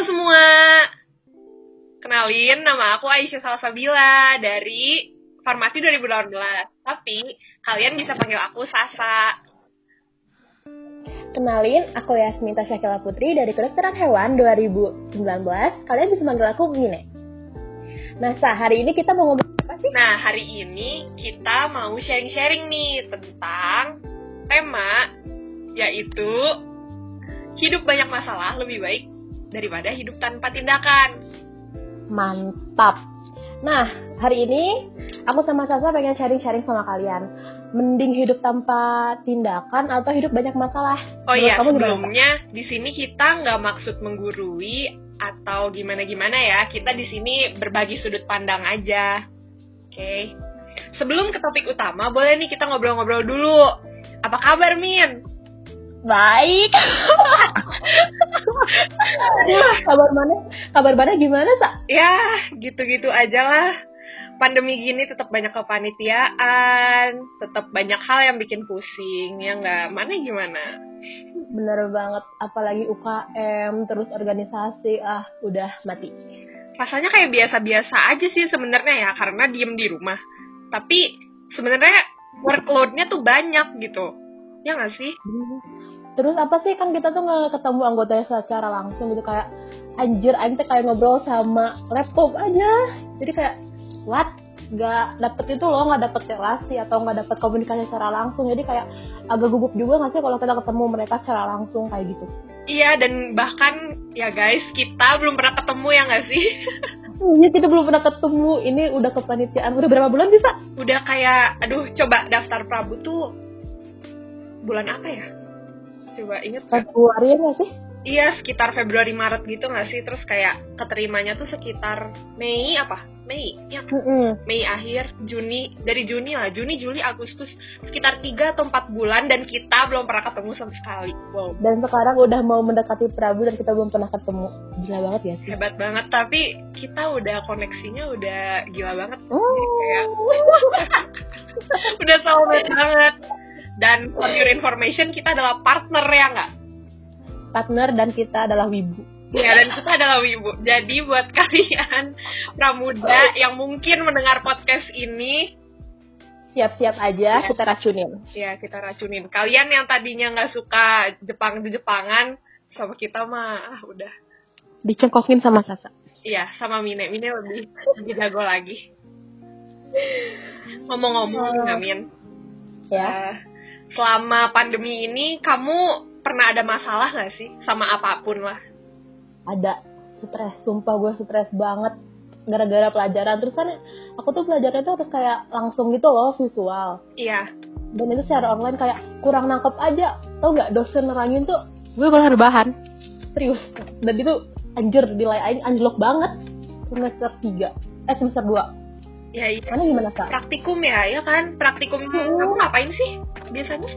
Halo semua. Kenalin, nama aku Aisyah Salsabila dari Farmasi 2018. Tapi kalian bisa panggil aku Sasa. Kenalin, aku Yasminta Syakila Putri dari Kedokteran Hewan 2019. Kalian bisa panggil aku Mine. Nah, Sa, hari ini kita mau ngomong apa sih? Nah, hari ini kita mau sharing-sharing nih tentang tema yaitu hidup banyak masalah lebih baik daripada hidup tanpa tindakan. Mantap. Nah, hari ini aku sama Sasa pengen sharing-sharing sama kalian. Mending hidup tanpa tindakan atau hidup banyak masalah? Oh Menurut iya, kamu sebelumnya di sini kita nggak maksud menggurui atau gimana-gimana ya. Kita di sini berbagi sudut pandang aja. Oke. Sebelum ke topik utama, boleh nih kita ngobrol-ngobrol dulu. Apa kabar, Min? Baik. kabar mana? Kabar mana gimana, Sa? Ya, gitu-gitu aja lah. Pandemi gini tetap banyak kepanitiaan, tetap banyak hal yang bikin pusing, ya nggak? Mana gimana? Bener banget, apalagi UKM, terus organisasi, ah udah mati. Rasanya kayak biasa-biasa aja sih sebenarnya ya, karena diem di rumah. Tapi sebenarnya workload-nya tuh banyak gitu. Ya nggak sih? Terus apa sih kan kita tuh nggak ketemu anggotanya secara langsung gitu kayak anjir aing teh kayak ngobrol sama laptop aja. Jadi kayak what? Gak dapet itu loh, nggak dapet relasi atau nggak dapet komunikasi secara langsung. Jadi kayak agak gugup juga nggak sih kalau kita ketemu mereka secara langsung kayak gitu. Iya, dan bahkan ya guys, kita belum pernah ketemu ya nggak sih? Iya kita belum pernah ketemu. Ini udah kepanitiaan udah berapa bulan bisa? Udah kayak, aduh coba daftar Prabu tuh bulan apa ya? Coba inget? Februari nggak sih? Iya, sekitar Februari Maret gitu nggak sih? Terus kayak keterimanya tuh sekitar Mei apa? Mei, ya Mm-mm. Mei akhir, Juni, dari Juni lah, Juni, Juli, Agustus, sekitar 3 atau 4 bulan dan kita belum pernah ketemu sama sekali. Wow, Dan sekarang udah mau mendekati Prabu dan kita belum pernah ketemu. Gila banget ya sih. hebat banget. Tapi kita udah koneksinya udah gila banget. Oh. Kayak, udah soulmate banget. Dan for your information, kita adalah partner ya nggak? Partner dan kita adalah wibu. Ya, dan kita adalah Wibu. Jadi buat kalian pramuda yang mungkin mendengar podcast ini, Siap-siap aja Iya. kita racunin. ya kita racunin. Kalian yang tadinya nggak suka Jepang di Jepangan, sama kita mah ah, udah. Dicengkokin sama Sasa. Iya, sama Mine. Mine lebih lebih jago lagi. Ngomong-ngomong, Oh. Ngamin, Ya. eh, selama pandemi ini kamu pernah ada masalah nggak sih sama apa pun lah? Ada stres, sumpah gue stres banget gara-gara pelajaran. Terus kan aku tuh pelajaran itu harus kayak langsung gitu loh visual. Iya, Dan itu secara online kayak kurang nangkep aja. Tau gak dosen nerangin tuh gue malah rebahan. Serius. Dan itu anjir nilai aing anjlok banget semester 3. Eh semester 2. ya iya. Mana gimana kak? Praktikum ya, ya kan? Praktikum Mm. kamu ngapain sih biasanya?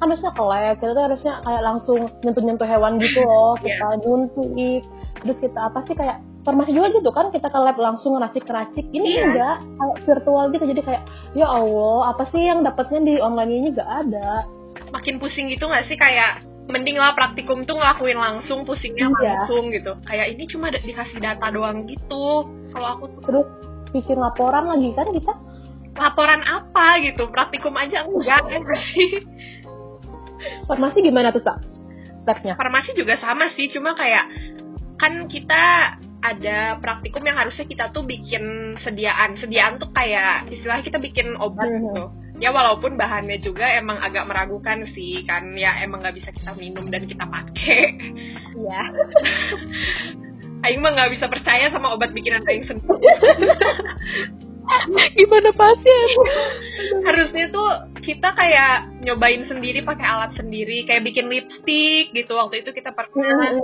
kan harusnya ke lab, kita tuh harusnya kayak langsung nyentuh-nyentuh hewan gitu loh, Iya. kita nyuntik, terus kita apa sih kayak farmasi juga gitu kan, kita ke lab langsung ngeracik-racik, ini Iya. enggak, kayak virtual gitu, jadi kayak ya Allah, apa sih yang dapatnya di online ini gak ada, Makin pusing gitu nggak sih kayak mending lah praktikum tuh ngelakuin langsung pusingnya Iya. langsung gitu. Kayak ini cuma dikasih data doang gitu. Kalau aku tuh terus bikin laporan lagi kan kita, laporan apa gitu, praktikum aja enggak ya nggak sih. farmasi gimana tuh Sak? Stepnya? Farmasi juga sama sih, cuma kayak kan kita ada praktikum yang harusnya kita tuh bikin sediaan. Sediaan tuh kayak istilahnya kita bikin obat Mhm. gitu. Ya walaupun bahannya juga emang agak meragukan sih kan ya emang nggak bisa kita minum dan kita pakai. Iya. Aing mah nggak bisa percaya sama obat bikinan Aing sendiri. gimana pasien? Harusnya tuh kita kayak nyobain sendiri pakai alat sendiri, kayak bikin lipstick gitu. Waktu itu kita pernah.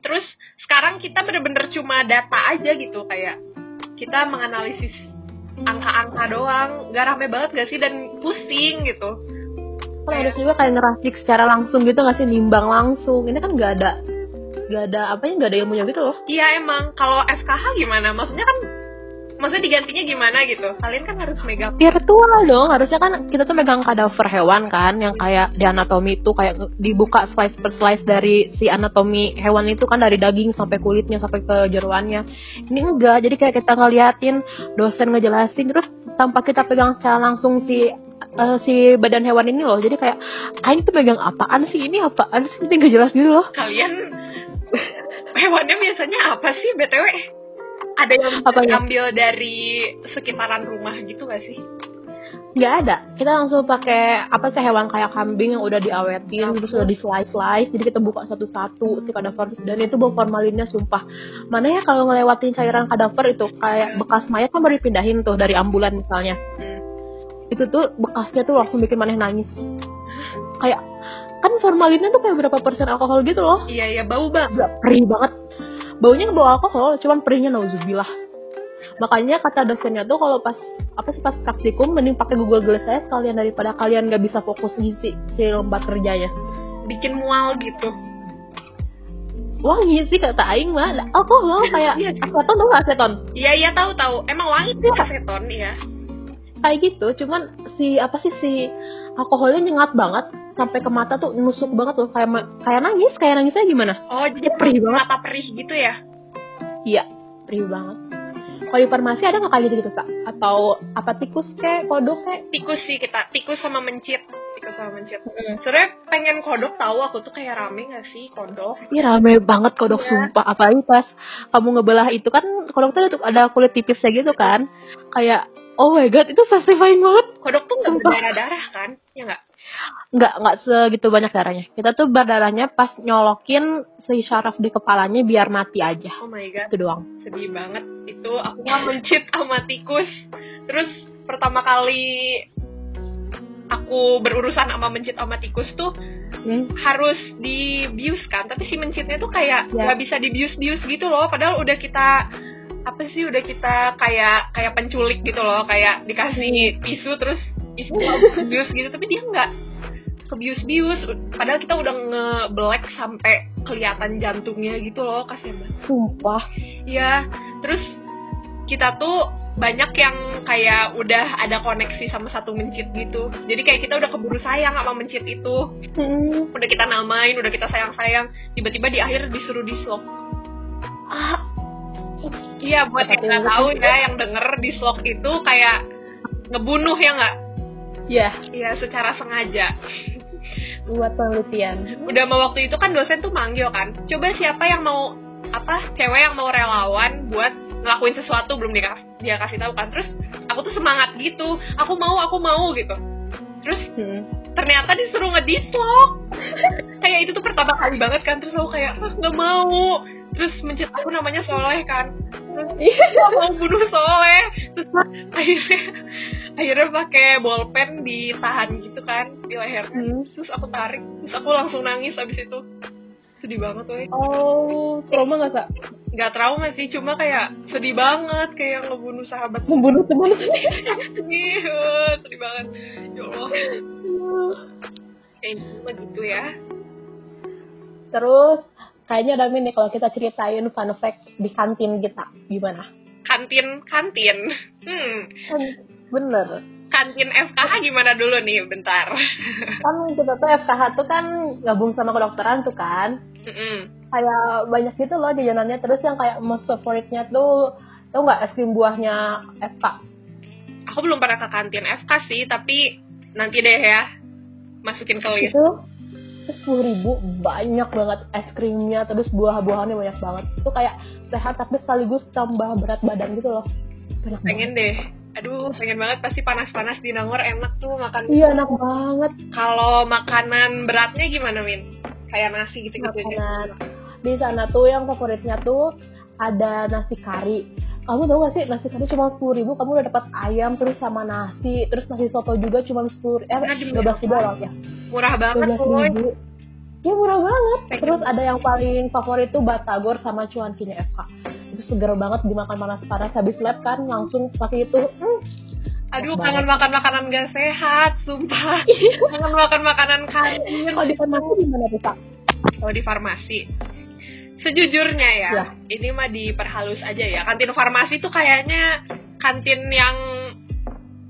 Terus sekarang kita bener-bener cuma data aja gitu kayak kita menganalisis angka-angka doang, nggak rame banget gak sih dan pusing gitu. Kan harus juga kayak ngeracik secara langsung gitu nggak sih, nimbang langsung, ini kan gak ada, gak ada apa ya, gak ada ilmunya gitu loh. Iya emang kalau FKH gimana? Maksudnya kan maksudnya digantinya gimana gitu? Kalian kan harus megang virtual dong harusnya kan kita tuh megang kadaver hewan kan yang kayak di anatomi itu kayak dibuka slice per slice dari si anatomi hewan itu kan dari daging sampai kulitnya sampai ke jeruannya. Ini enggak jadi kayak kita ngeliatin dosen ngejelasin terus tanpa kita pegang secara langsung si uh, si badan hewan ini loh. Jadi kayak aing tuh megang apaan sih? Ini apaan sih? Ini gak jelas gitu loh. Kalian hewannya biasanya apa sih btw ada yang Apa ya? ambil dari sekitaran rumah gitu gak sih? nggak ada. Kita langsung pakai apa sih hewan kayak kambing yang udah diawetin terus udah di slice slice jadi kita buka satu-satu si kadaver. Dan itu bau formalinnya sumpah. Mana ya kalau ngelewatin cairan kadaver itu? Kayak bekas mayat kan baru dipindahin tuh dari ambulan misalnya. Hmm. itu tuh bekasnya tuh langsung bikin maneh nangis. Kayak kan formalinnya tuh kayak berapa persen alkohol gitu loh. Iya iya. Bau bang. Gak perih banget baunya bau alkohol cuman perihnya nauzubillah makanya kata dosennya tuh kalau pas apa sih pas praktikum mending pakai Google Glass saya sekalian daripada kalian nggak bisa fokus ngisi si lembar kerjanya Bikin mual gitu. wangi sih kata Aing mah alkohol kayak Iya. aseton tuh nggak aseton Iya iya tahu tahu. Emang wangi tuh aseton ya. kayak gitu cuman si apa sih si alkoholnya nyengat banget sampai ke mata tuh nusuk banget loh kayak kayak nangis kayak nangisnya gimana Oh jadi perih banget. mata perih gitu ya? iya perih banget kalau di farmasi ada nggak kayak gitu gitu sa atau apa tikus kek kodok kek Tikus sih kita. Tikus sama mencit. Tikus sama mencit. Sebenernya pengen kodok tahu aku tuh kayak rame gak sih kodok? Ih rame banget kodok Iya. sumpah apalagi pas kamu ngebelah itu kan kodok tuh ada, kulit tipisnya gitu kan kayak oh my god itu satisfying banget Kodok tuh nggak berdarah darah kan? Ya nggak? Nggak nggak segitu banyak darahnya. Kita tuh berdarahnya pas nyolokin si syaraf di kepalanya biar mati aja. Oh my god. itu doang. Sedih banget. Itu aku kan mencit sama tikus. Terus pertama kali aku berurusan sama mencit sama tikus tuh hmm. harus dibius kan. Tapi si mencitnya tuh kayak Ya. nggak bisa dibius-bius gitu loh. Padahal udah kita apa sih udah kita kayak kayak penculik gitu loh. Kayak dikasih tisu terus isi bius gitu tapi dia nggak kebius-bius padahal kita udah ngebelek sampai kelihatan jantungnya gitu loh banget sumpah Iya, terus kita tuh banyak yang kayak udah ada koneksi sama satu mencit gitu. Jadi kayak kita udah keburu sayang sama mencit itu. hmm. Udah kita namain, udah kita sayang-sayang. Tiba-tiba di akhir disuruh dislok. ah Iya, buat yang nggak tahu ya, yang denger dislok itu kayak ngebunuh ya nggak? Ya Iya, secara sengaja. buat penelitian. Udah mau waktu itu kan dosen tuh manggil kan. Coba siapa yang mau apa cewek yang mau relawan buat ngelakuin sesuatu belum dia, dia kasih tahu kan. Terus aku tuh semangat gitu. Aku mau aku mau gitu. Terus hmm. ternyata disuruh ngedislok kayak itu tuh pertama kali banget kan. Terus aku kayak ah nggak mau. Terus mencit aku namanya Soleh kan. Terus nggak mau bunuh Soleh. Terus akhirnya akhirnya pakai bolpen ditahan gitu kan di lehernya. Hmm. terus aku tarik terus aku langsung nangis abis itu. Sedih banget woy oh trauma nggak sa nggak trauma sih cuma kayak sedih banget kayak ngebunuh sahabat. Membunuh teman sedih eh, sedih banget. Ya Allah. Kayak gitu ya. Terus kayaknya ada nih kalau kita ceritain fun fact di kantin kita. Gimana? kantin kantin. Hmm. Kan bener. kantin FKH gimana dulu nih bentar Kan kita tuh FKH tuh kan gabung sama kedokteran tuh kan. Mm-mm. Kayak banyak gitu loh jajanannya. Terus yang kayak most favoritnya tuh tau nggak es krim buahnya FK? aku belum pernah ke kantin FK sih tapi nanti deh ya masukin ke list Itu sepuluh ribu banyak banget es krimnya terus buah-buahannya banyak banget itu kayak sehat tapi sekaligus tambah berat badan gitu loh Banyak banget. pengen deh aduh pengen banget pasti panas-panas di Nangor enak tuh makan. Iya enak banget. Kalau makanan beratnya gimana Min kayak nasi gitu gitu makanan. Di sana tuh yang favoritnya tuh ada nasi kari. Kamu tau gak sih nasi kari cuma sepuluh ribu kamu udah dapat ayam terus sama nasi terus nasi soto juga cuma sepuluh eh dua belas ribu orang ya? Murah banget ribu. Ya murah banget. Pengen. terus ada yang paling favorit tuh batagor sama cuankinya FK itu seger banget dimakan panas-panas habis lab kan langsung pakai itu hmm, Aduh, kangen makan makanan gak sehat, sumpah. kangen makan makanan kantin. kalau di farmasi gimana tuh Kak? Kalau di farmasi, sejujurnya ya, Ya. ini mah diperhalus aja ya. Kantin farmasi tuh kayaknya kantin yang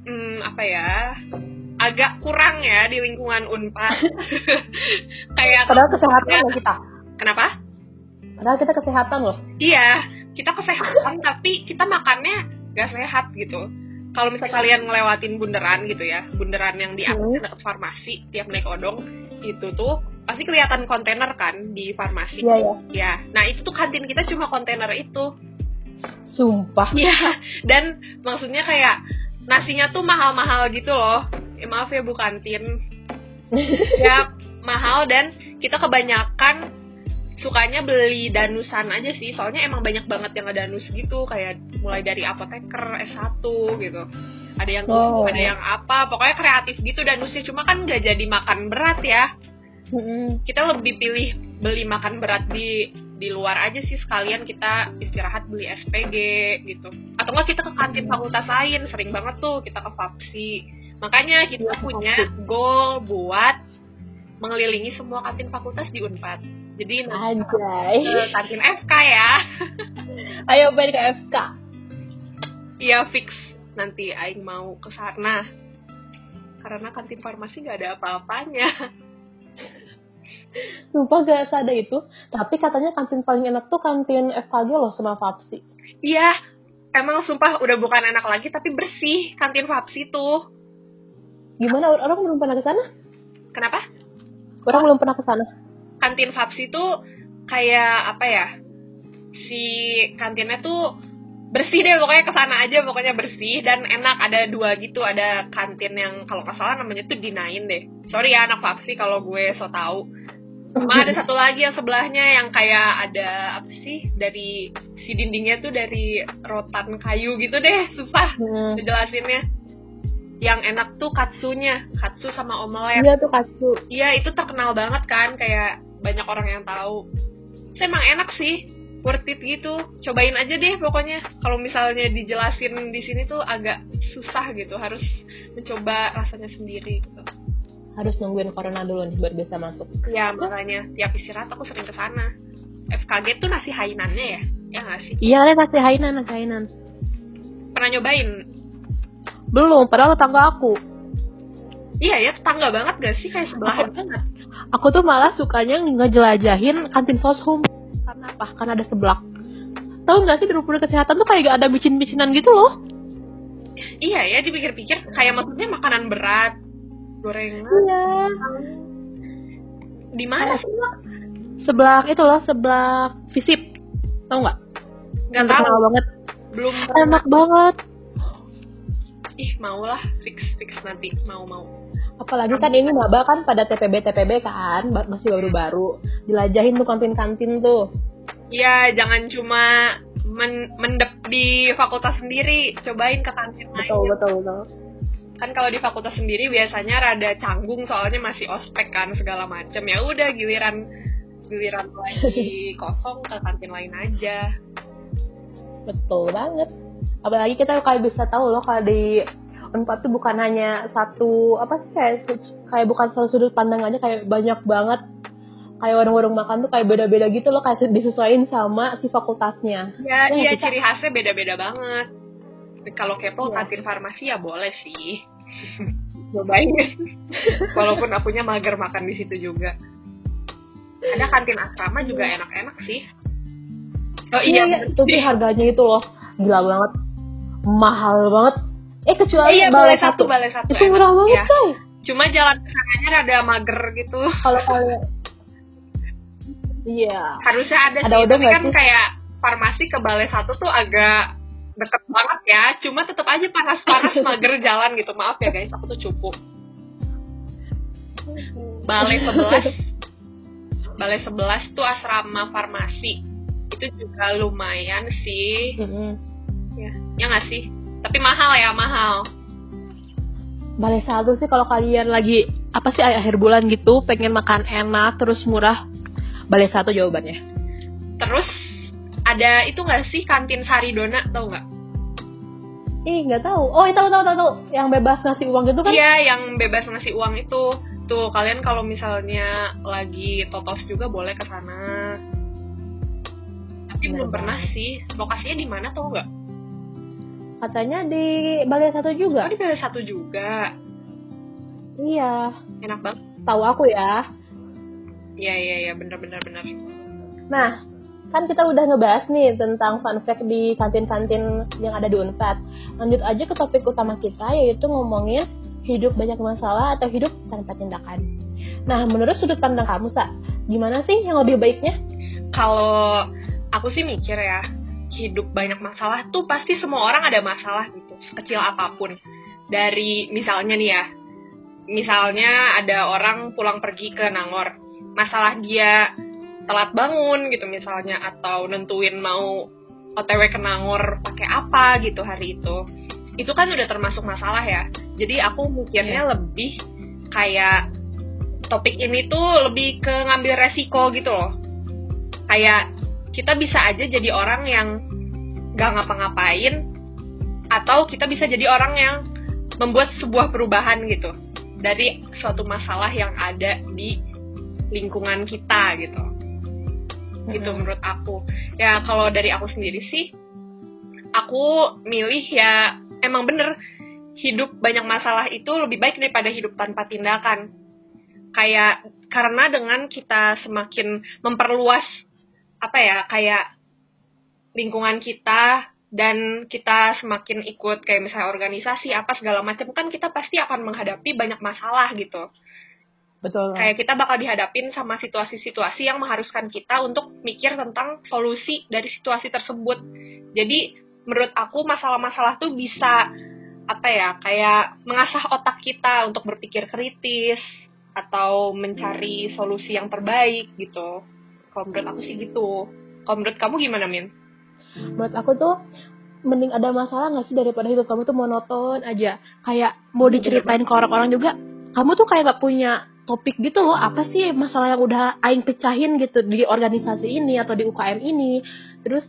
hmm, apa ya agak kurang ya di lingkungan Unpad. Kayak Padahal kesehatan loh kita. Kenapa? Padahal kita kesehatan loh. Iya, kita kesehatan tapi kita makannya gak sehat gitu. Kalau misalnya kalian ngelewatin bundaran gitu ya, bundaran yang di atas Hmm. dekat farmasi, tiap naik odong itu tuh pasti kelihatan kontainer kan di farmasi. Iya ya. Ya, nah itu tuh kantin kita cuma kontainer itu. Sumpah. Iya, dan maksudnya kayak nasinya tuh mahal-mahal gitu loh. Eh, maaf ya bu kantin. ya mahal dan kita kebanyakan sukanya beli danusan aja sih. Soalnya emang banyak banget yang danus gitu, kayak mulai dari apoteker S1 gitu. Ada yang Oh. ada yang apa, pokoknya kreatif gitu danusnya. Cuma kan nggak jadi makan berat ya. Kita lebih pilih beli makan berat di di luar aja sih sekalian kita istirahat beli SPG gitu atau enggak kita ke kantin fakultas lain sering banget tuh kita ke Fapsi makanya kita Iya, punya goal buat mengelilingi semua kantin fakultas di Unpad jadi nanti Anjay. kantin FK ya Ayo main ke FK. iya fix nanti Aing mau ke sana karena kantin farmasi nggak ada apa-apanya Sumpah gak ada itu. Tapi katanya kantin paling enak tuh kantin FKG loh sama Fapsi. iya emang sumpah udah bukan enak lagi tapi bersih kantin Fapsi tuh Gimana? Orang belum pernah ke sana? kenapa Orang belum pernah ke sana. Kantin Fapsi tuh kayak apa ya si kantinnya tuh bersih deh pokoknya ke sana aja pokoknya bersih dan enak. Ada dua gitu ada kantin yang kalau nggak salah namanya tuh dinain deh. Sorry ya anak Fapsi kalau gue so tau. Sama ada satu lagi yang sebelahnya yang kayak ada apa sih dari si dindingnya tuh dari rotan kayu gitu deh susah Hmm. ngejelasinnya. Yang enak tuh katsunya katsu sama omelet Iya tuh katsu. Iya itu terkenal banget kan kayak banyak orang yang tahu. Terus emang enak sih, worth it gitu. Cobain aja deh pokoknya. Kalau misalnya dijelasin di sini tuh agak susah gitu, harus mencoba rasanya sendiri gitu. Harus nungguin corona dulu nih baru bisa masuk. Ya makanya tiap istirahat aku sering ke sana. FKG tuh nasi hainannya ya, ya nggak sih? Iya, nasi Hainan, nasi Hainan. Pernah nyobain? Belum, padahal tetangga aku. Iya ya, tetangga banget gak sih kayak sebelahan banget. Aku tuh malah sukanya ngejelajahin kantin soshum. Karena apa? Karena ada seblak. Tahu nggak sih di rumah kesehatan tuh kayak gak ada micin-micinan gitu loh. Iya ya, dipikir-pikir kayak maksudnya makanan berat, gorengan. Iya. Di mana sih? Seblak itu loh, seblak visip. Tahu nggak? Gak Yang tahu. banget. Belum Enak banget. ih mau lah fix fix nanti mau mau Apalagi kan ini maba kan pada TPB TPB kan, masih baru-baru. Jelajahin tuh kantin-kantin tuh. Iya jangan cuma men mendep di fakultas sendiri cobain ke kantin lain Betul, betul, betul. kan kalau di fakultas sendiri biasanya rada canggung soalnya masih ospek kan segala macem ya udah giliran giliran lagi kosong ke kantin lain aja Betul banget. Apalagi kita kayak bisa tahu loh kalau di Unpad tuh bukan hanya satu apa sih kayak kayak bukan satu sudut pandang aja kayak banyak banget. Kayak warung-warung makan tuh kayak beda-beda gitu loh kayak disesuaikan sama si fakultasnya. ya Ya, iya kita- ciri khasnya beda-beda banget. Kalau kepo Iya. kantin farmasi ya boleh sih. Cobain. Walaupun akunya mager makan di situ juga. Ada kantin asrama juga enak-enak sih. Oh iya, iya, bener tapi harganya itu loh. Gila banget, mahal banget. Eh kecuali iya balai balai satu balai satu itu enak. murah banget Iya. coy. cuma jalan ke sananya rada mager gitu Kalau kalian Iya. harusnya ada, Ada sih tapi kan sih? kayak farmasi ke balai satu tuh agak deket banget ya cuma tetap aja panas-panas mager jalan gitu maaf ya guys aku tuh cupu balai 11 balai 11 tuh asrama farmasi itu juga lumayan sih Mm-mm. ya ya nggak sih tapi mahal ya mahal Balai satu sih kalau kalian lagi apa sih akhir bulan gitu pengen makan enak terus murah balai satu jawabannya terus ada itu nggak sih kantin Saridona tau nggak ih nggak tahu oh tahu tahu tahu tahu yang bebas ngasih uang gitu kan Iya, yang bebas ngasih uang itu. Tuh, kalian kalau misalnya lagi totos juga boleh ke sana. Tapi belum pernah sih. Lokasinya di mana tau nggak? Katanya di Balai Satu juga. Oh, di Balai Satu juga. Iya. Enak banget. Tahu aku ya. Iya, iya, iya, bener, bener, bener. Nah, kan kita udah ngebahas nih tentang fun fact di kantin-kantin yang ada di Unpad. Lanjut aja ke topik utama kita, yaitu ngomongin hidup banyak masalah atau hidup tanpa tindakan. Nah, menurut sudut pandang kamu, Sa, gimana sih yang lebih baiknya? Kalau aku sih mikir ya, hidup banyak masalah tuh pasti semua orang ada masalah gitu, sekecil apa pun. Dari misalnya nih ya, misalnya ada orang pulang pergi ke Nangor, masalah dia telat bangun gitu misalnya atau nentuin mau OTW ke Nangor pakai apa gitu hari itu. Itu kan udah termasuk masalah ya. Jadi aku mikirnya yeah. lebih kayak topik ini tuh lebih ke ngambil resiko gitu loh. Kayak kita bisa aja jadi orang yang gak ngapa-ngapain atau kita bisa jadi orang yang membuat sebuah perubahan gitu dari suatu masalah yang ada di lingkungan kita gitu. Gitu menurut aku. Ya kalau dari aku sendiri sih aku milih ya emang bener hidup banyak masalah itu lebih baik daripada hidup tanpa tindakan. Kayak karena dengan kita semakin memperluas apa ya kayak lingkungan kita dan kita semakin ikut kayak misalnya organisasi apa segala macam kan kita pasti akan menghadapi banyak masalah gitu. Betul. Kayak kita bakal dihadapin sama situasi-situasi yang mengharuskan kita untuk mikir tentang solusi dari situasi tersebut. Jadi menurut aku masalah-masalah tuh bisa apa ya kayak mengasah otak kita untuk berpikir kritis atau mencari solusi yang terbaik gitu. Kalau menurut aku sih gitu. Kalau menurut kamu gimana Min? menurut aku tuh mending ada masalah gak sih daripada hidup kamu tuh monoton aja kayak mau diceritain ke orang-orang juga kamu tuh kayak gak punya topik gitu loh apa sih masalah yang udah aing pecahin gitu di organisasi ini atau di UKM ini terus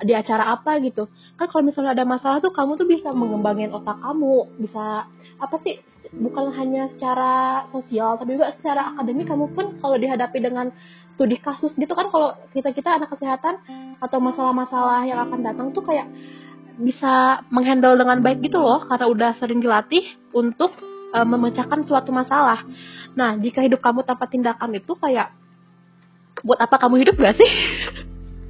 di acara apa gitu kan kalau misalnya ada masalah tuh kamu tuh bisa mengembangin otak kamu bisa apa sih bukan hanya secara sosial tapi juga secara akademik kamu pun kalau dihadapi dengan studi kasus gitu kan kalau kita kita anak kesehatan atau masalah-masalah yang akan datang tuh kayak bisa menghandle dengan baik gitu loh karena udah sering dilatih untuk uh, memecahkan suatu masalah. Nah, jika hidup kamu tanpa tindakan itu kayak buat apa kamu hidup gak sih?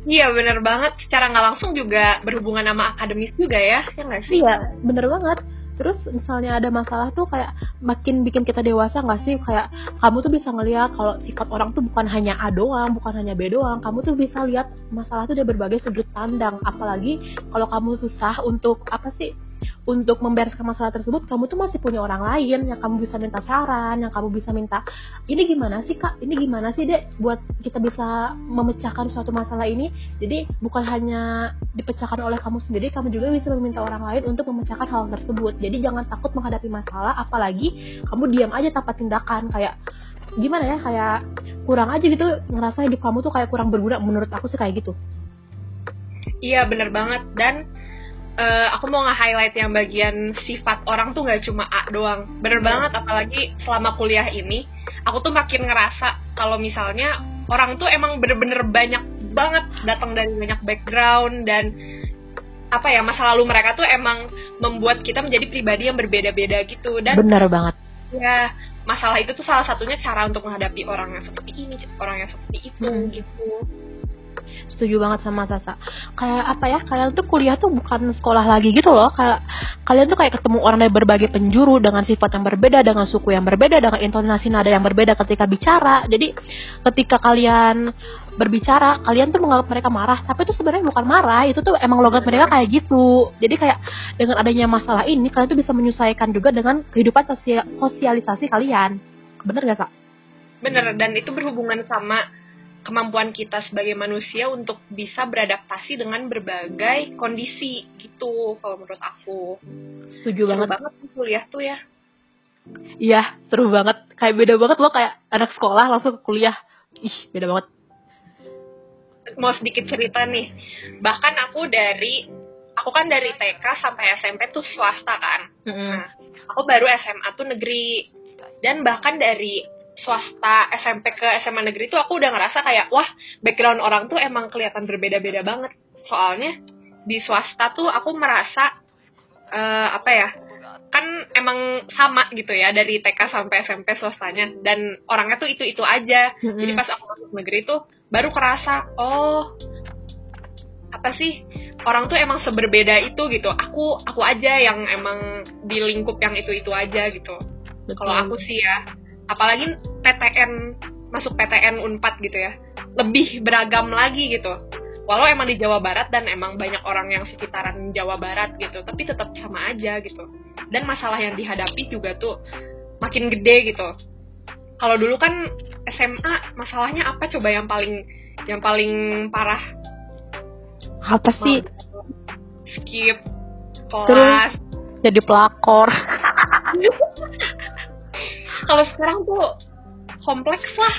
Iya bener banget, secara nggak langsung juga berhubungan sama akademis juga ya, ya nggak sih? Iya, bener banget terus misalnya ada masalah tuh kayak makin bikin kita dewasa nggak sih? Kayak kamu tuh bisa ngeliat kalau sifat orang tuh bukan hanya A doang bukan hanya B doang. Kamu tuh bisa lihat masalah tuh dari berbagai sudut pandang. Apalagi kalau kamu susah untuk apa sih untuk membereskan masalah tersebut kamu tuh masih punya orang lain yang kamu bisa minta saran yang kamu bisa minta ini gimana sih kak? Ini gimana sih dek buat kita bisa memecahkan suatu masalah ini? Jadi bukan hanya dipecahkan oleh kamu sendiri kamu juga bisa meminta orang lain untuk memecahkan hal tersebut. Jadi jangan takut menghadapi masalah apalagi kamu diam aja tanpa tindakan kayak gimana ya kayak kurang aja gitu ngerasa hidup kamu tuh kayak kurang berguna. Menurut aku sih kayak gitu. Iya bener banget. Dan uh, aku mau nge-highlight yang bagian sifat orang tuh nggak cuma A doang. Bener banget, apalagi selama kuliah ini, aku tuh makin ngerasa kalau misalnya orang tuh emang bener-bener banyak banget datang dari banyak background dan apa ya masa lalu mereka tuh emang membuat kita menjadi pribadi yang berbeda-beda gitu dan bener banget ya masalah itu tuh salah satunya cara untuk menghadapi orang yang seperti ini orang yang seperti itu hmm. gitu setuju banget sama Sasa. Kayak apa ya kalian tuh kuliah tuh bukan sekolah lagi gitu loh. Kayak kalian tuh kayak ketemu orang dari berbagai penjuru dengan sifat yang berbeda dengan suku yang berbeda dengan intonasi nada yang berbeda ketika bicara. Jadi ketika kalian berbicara kalian tuh menganggap mereka marah. Tapi itu sebenarnya bukan marah itu tuh emang logat mereka kayak gitu. Jadi kayak dengan adanya masalah ini kalian tuh bisa menyesuaikan juga dengan kehidupan sosial sosialisasi kalian. Bener gak kak? Bener dan itu berhubungan sama kemampuan kita sebagai manusia untuk bisa beradaptasi dengan berbagai kondisi gitu kalau menurut aku. Setuju seru banget. banget kuliah tuh ya. Iya seru banget. Kayak beda banget loh kayak anak sekolah langsung ke kuliah. Ih beda banget. Mau sedikit cerita nih. Bahkan aku dari aku kan dari TK sampai SMP tuh swasta kan. Mm -hmm. nah aku baru SMA tuh negeri. Dan bahkan dari swasta SMP ke SMA negeri itu aku udah ngerasa kayak wah background orang tuh emang kelihatan berbeda-beda banget. Soalnya di swasta tuh aku merasa uh, apa ya kan emang sama gitu ya dari TK sampai SMP swastanya dan orangnya tuh itu itu aja. Mm-hmm. jadi pas aku masuk negeri tuh baru kerasa oh apa sih orang tuh emang seberbeda itu gitu. Aku aku aja yang emang di lingkup yang itu itu aja gitu. Kalau aku sih ya apalagi PTN masuk PTN Unpad gitu ya. Lebih beragam lagi gitu. Walau emang di Jawa Barat dan emang banyak orang yang sekitaran Jawa Barat gitu tapi tetap sama aja gitu. Dan masalah yang dihadapi juga tuh makin gede gitu. Kalau dulu kan SMA masalahnya apa coba yang paling yang paling parah? Apa sih? Skip kelas. jadi pelakor kalau sekarang tuh kompleks lah.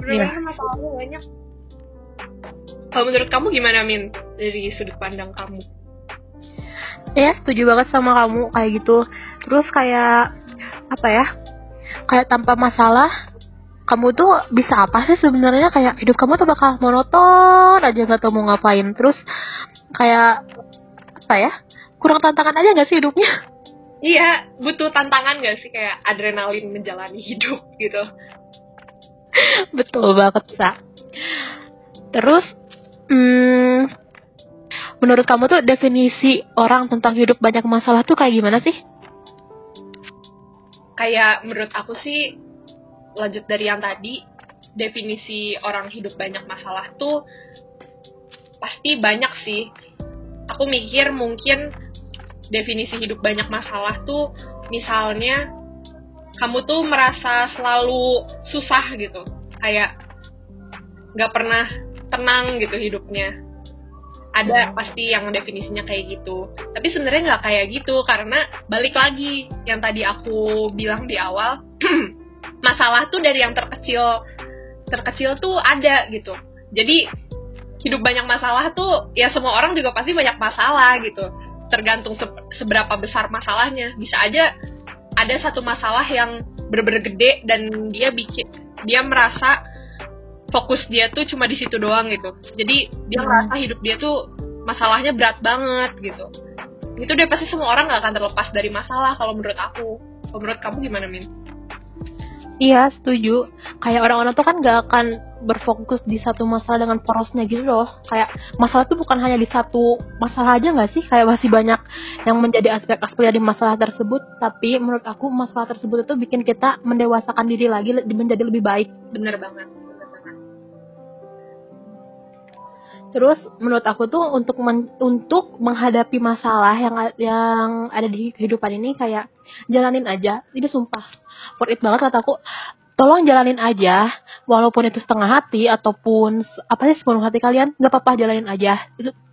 Benar-benar yeah. masalahnya banyak. Kalau menurut kamu gimana Min? Dari sudut pandang kamu. Ya setuju banget sama kamu kayak gitu. Terus kayak apa ya kayak tanpa masalah kamu tuh bisa apa sih sebenarnya? Kayak hidup kamu tuh bakal monoton aja gak tau mau ngapain. Terus kayak apa ya kurang tantangan aja gak sih hidupnya iya butuh tantangan gak sih kayak adrenalin menjalani hidup gitu betul banget sa terus hmm, menurut kamu tuh definisi orang tentang hidup banyak masalah tuh kayak gimana sih? Kayak menurut aku sih lanjut dari yang tadi definisi orang hidup banyak masalah tuh pasti banyak sih. Aku mikir mungkin definisi hidup banyak masalah tuh misalnya kamu tuh merasa selalu susah gitu. Kayak nggak pernah tenang gitu hidupnya. Ada pasti yang definisinya kayak gitu. Tapi sebenarnya nggak kayak gitu karena balik lagi yang tadi aku bilang di awal masalah tuh dari yang terkecil terkecil tuh ada gitu. Jadi hidup banyak masalah tuh ya semua orang juga pasti banyak masalah gitu tergantung se seberapa besar masalahnya. Bisa aja ada satu masalah yang bener-bener gede dan dia bikin dia merasa fokus dia tuh cuma di situ doang gitu. Jadi dia hmm. ngerasa hidup dia tuh masalahnya berat banget gitu. Itu deh pasti semua orang nggak akan terlepas dari masalah kalau menurut aku. Kalau menurut kamu gimana min? Iya setuju. Kayak orang-orang tuh kan gak akan berfokus di satu masalah dengan porosnya gitu loh. Kayak masalah tuh bukan hanya di satu masalah aja gak sih? Kayak masih banyak yang menjadi aspek-aspek dari masalah tersebut. Tapi menurut aku masalah tersebut itu bikin kita mendewasakan diri lagi menjadi lebih baik. Bener banget Terus menurut aku tuh untuk men, untuk menghadapi masalah yang yang ada di kehidupan ini kayak jalanin aja. Ini sumpah worth it banget kata aku. Tolong jalanin aja, walaupun itu setengah hati ataupun apa sih sepenuh hati kalian, nggak apa-apa jalanin aja.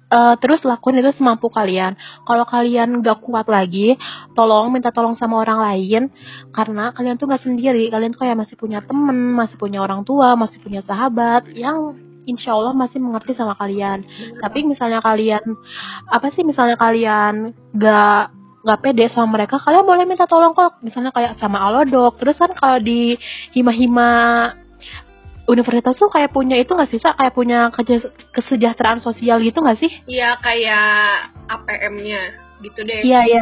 Uh, terus lakuin itu semampu kalian. Kalau kalian gak kuat lagi, tolong minta tolong sama orang lain karena kalian tuh gak sendiri. Kalian tuh kayak masih punya temen, masih punya orang tua, masih punya sahabat yang insya Allah masih mengerti sama kalian. Tapi misalnya kalian apa sih misalnya kalian gak gak pede sama mereka, kalian boleh minta tolong kok. Misalnya kayak sama Alodok. Terus kan kalau di hima-hima universitas tuh kayak punya itu gak sih, Sa? Kayak punya kesejahteraan sosial gitu gak sih? Iya, kayak APM-nya gitu deh. Iya, iya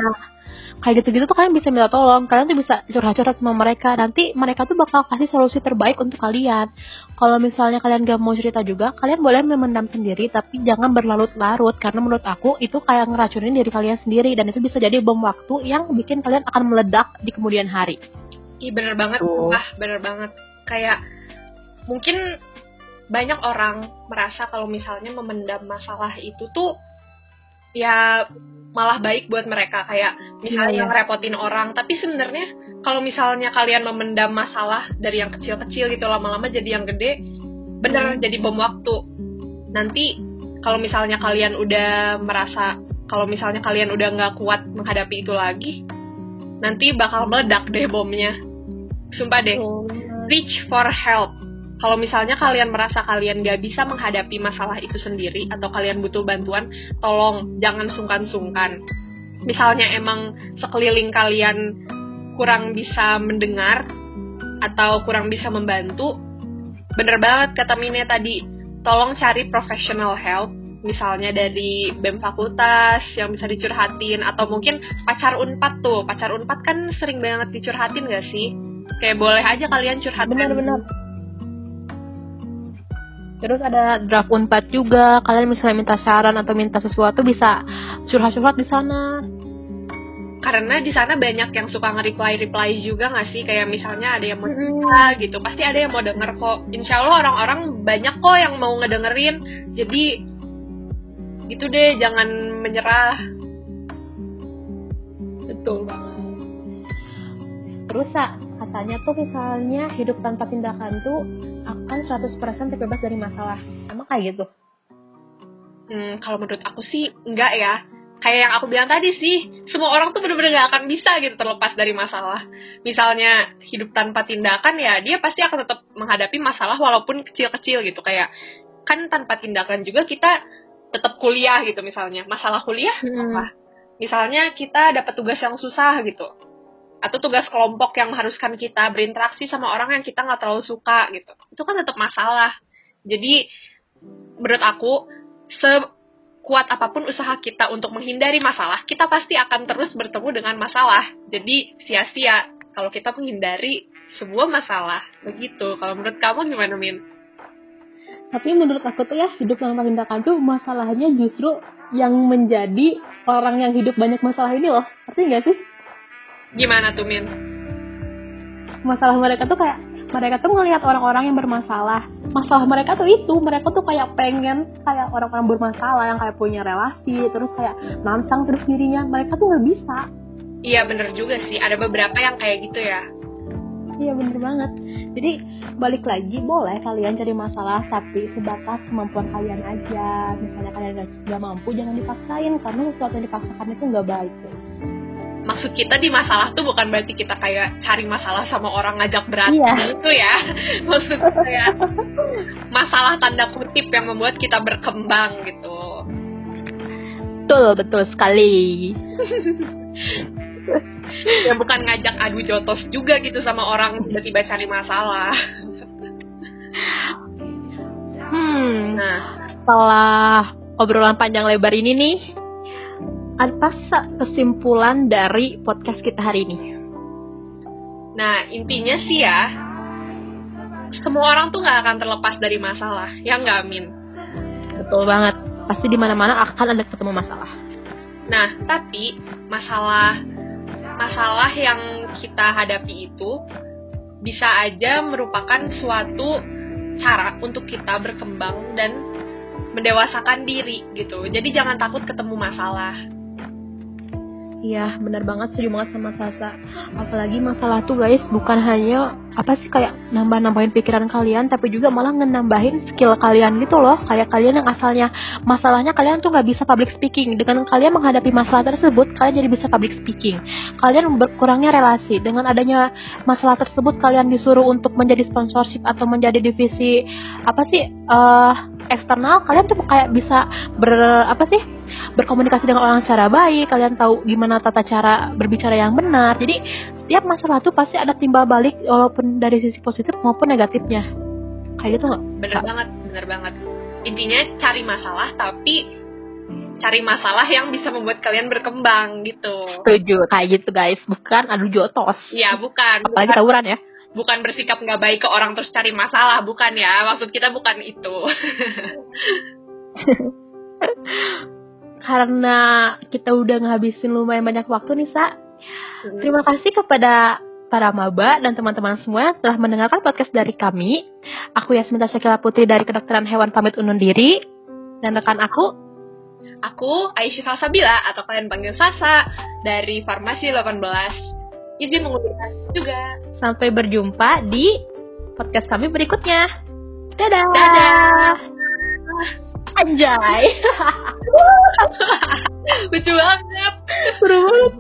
kayak gitu-gitu tuh kalian bisa minta tolong. Kalian tuh bisa curhat-curhat sama mereka. Nanti mereka tuh bakal kasih solusi terbaik untuk kalian. Kalau misalnya kalian gak mau cerita juga kalian boleh memendam sendiri tapi jangan berlarut-larut. Karena menurut aku itu kayak ngeracunin diri kalian sendiri. Dan itu bisa jadi bom waktu yang bikin kalian akan meledak di kemudian hari. Iya bener banget. Ah bener banget. Kayak mungkin banyak orang merasa kalau misalnya memendam masalah itu tuh ya malah baik buat mereka. Kayak misalnya yeah, yeah. ngerepotin orang. Tapi sebenarnya kalau misalnya kalian memendam masalah dari yang kecil-kecil gitu lama-lama jadi yang gede bener jadi bom waktu. Nanti kalau misalnya kalian udah merasa kalau misalnya kalian udah nggak kuat menghadapi itu lagi nanti bakal meledak deh bomnya. Sumpah deh. Oh. reach for help kalau misalnya kalian merasa kalian gak bisa menghadapi masalah itu sendiri atau kalian butuh bantuan, tolong jangan sungkan-sungkan. Misalnya emang sekeliling kalian kurang bisa mendengar atau kurang bisa membantu, bener banget kata Mine tadi, tolong cari professional help. misalnya dari BEM fakultas yang bisa dicurhatin atau mungkin pacar Unpad tuh. Pacar Unpad kan sering banget dicurhatin gak sih? Kayak boleh aja kalian curhat. Benar-benar. Terus ada draft unpad juga. Kalian misalnya minta saran atau minta sesuatu bisa curhat-curhat di sana. Karena di sana banyak yang suka nge-reply-reply juga gak sih? Kayak misalnya ada yang mau cerita gitu. Pasti ada yang mau denger kok. Insya Allah orang-orang banyak kok yang mau ngedengerin. Jadi gitu deh, jangan menyerah. Betul banget. Terus katanya tuh misalnya hidup tanpa tindakan tuh akan 100% terbebas dari masalah. Emang kayak gitu? Hmm, kalau menurut aku sih enggak ya. Kayak yang aku bilang tadi sih, semua orang tuh bener-bener gak akan bisa gitu terlepas dari masalah. Misalnya hidup tanpa tindakan ya, dia pasti akan tetap menghadapi masalah walaupun kecil-kecil gitu. Kayak kan tanpa tindakan juga kita tetap kuliah gitu misalnya. Masalah kuliah hmm. apa? Misalnya kita dapat tugas yang susah gitu atau tugas kelompok yang mengharuskan kita berinteraksi sama orang yang kita nggak terlalu suka gitu. Itu kan tetap masalah. Jadi menurut aku sekuat apa pun usaha kita untuk menghindari masalah kita pasti akan terus bertemu dengan masalah. Jadi sia-sia kalau kita menghindari sebuah masalah. Begitu. Kalau menurut kamu gimana min? Tapi menurut aku tuh ya hidup tanpa tindakan tuh masalahnya justru yang menjadi orang yang hidup banyak masalah ini loh. Artinya nggak sih Gimana tuh Min? Masalah mereka tuh kayak mereka tuh ngelihat orang-orang yang bermasalah. Masalah mereka tuh itu, mereka tuh kayak pengen kayak orang-orang bermasalah yang kayak punya relasi, terus kayak nantang terus dirinya. Mereka tuh nggak bisa. Iya bener juga sih, ada beberapa yang kayak gitu ya. Iya bener banget. Jadi balik lagi boleh kalian cari masalah tapi sebatas kemampuan kalian aja. Misalnya kalian gak, mampu jangan dipaksain karena sesuatu yang dipaksakan itu nggak baik maksud kita di masalah tuh bukan berarti kita kayak cari masalah sama orang ngajak berantem iya. gitu ya. Maksud saya masalah tanda kutip yang membuat kita berkembang gitu. Betul betul sekali. Ya bukan ngajak adu jotos juga gitu sama orang tiba-tiba cari masalah. Hmm. Nah. Setelah obrolan panjang lebar ini nih apa kesimpulan dari podcast kita hari ini? Nah, intinya sih ya, semua orang tuh nggak akan terlepas dari masalah, ya nggak, Min? Betul banget. Pasti di mana-mana akan ada ketemu masalah. Nah, tapi masalah masalah yang kita hadapi itu bisa aja merupakan suatu cara untuk kita berkembang dan mendewasakan diri gitu. Jadi jangan takut ketemu masalah. Iya, benar banget setuju banget sama Sasa. Apalagi masalah tuh guys bukan hanya apa sih kayak nambah-nambahin pikiran kalian, tapi juga malah ngenambahin skill kalian gitu loh. Kayak kalian yang asalnya masalahnya kalian tuh nggak bisa public speaking. Dengan kalian menghadapi masalah tersebut, kalian jadi bisa public speaking. Kalian berkurangnya relasi. Dengan adanya masalah tersebut, kalian disuruh untuk menjadi sponsorship atau menjadi divisi apa sih uh, eksternal. Kalian tuh kayak bisa ber apa sih berkomunikasi dengan orang secara baik, kalian tahu gimana tata cara berbicara yang benar. Jadi setiap masalah tuh pasti ada timbal balik walaupun dari sisi positif maupun negatifnya. Kayak gitu nggak? Bener banget, bener banget. Intinya cari masalah tapi cari masalah yang bisa membuat kalian berkembang gitu. Setuju, kayak gitu guys, bukan adu jotos. Iya, bukan. Apalagi bukan, tawuran ya. Bukan bersikap nggak baik ke orang terus cari masalah, bukan ya. Maksud kita bukan itu. karena kita udah ngabisin lumayan banyak waktu nih Sa. Hmm. Terima kasih kepada para maba dan teman-teman semua yang telah mendengarkan podcast dari kami. Aku Yasminta Syakila Putri dari Kedokteran Hewan pamit undur diri. Dan rekan aku, Aku Aisyah Salsabila atau kalian panggil Sasa dari Farmasi 18. Izin mengundurkan juga. Sampai berjumpa di podcast kami berikutnya. Dadah. Dadah. Anjay. Lucu banget. Seru banget.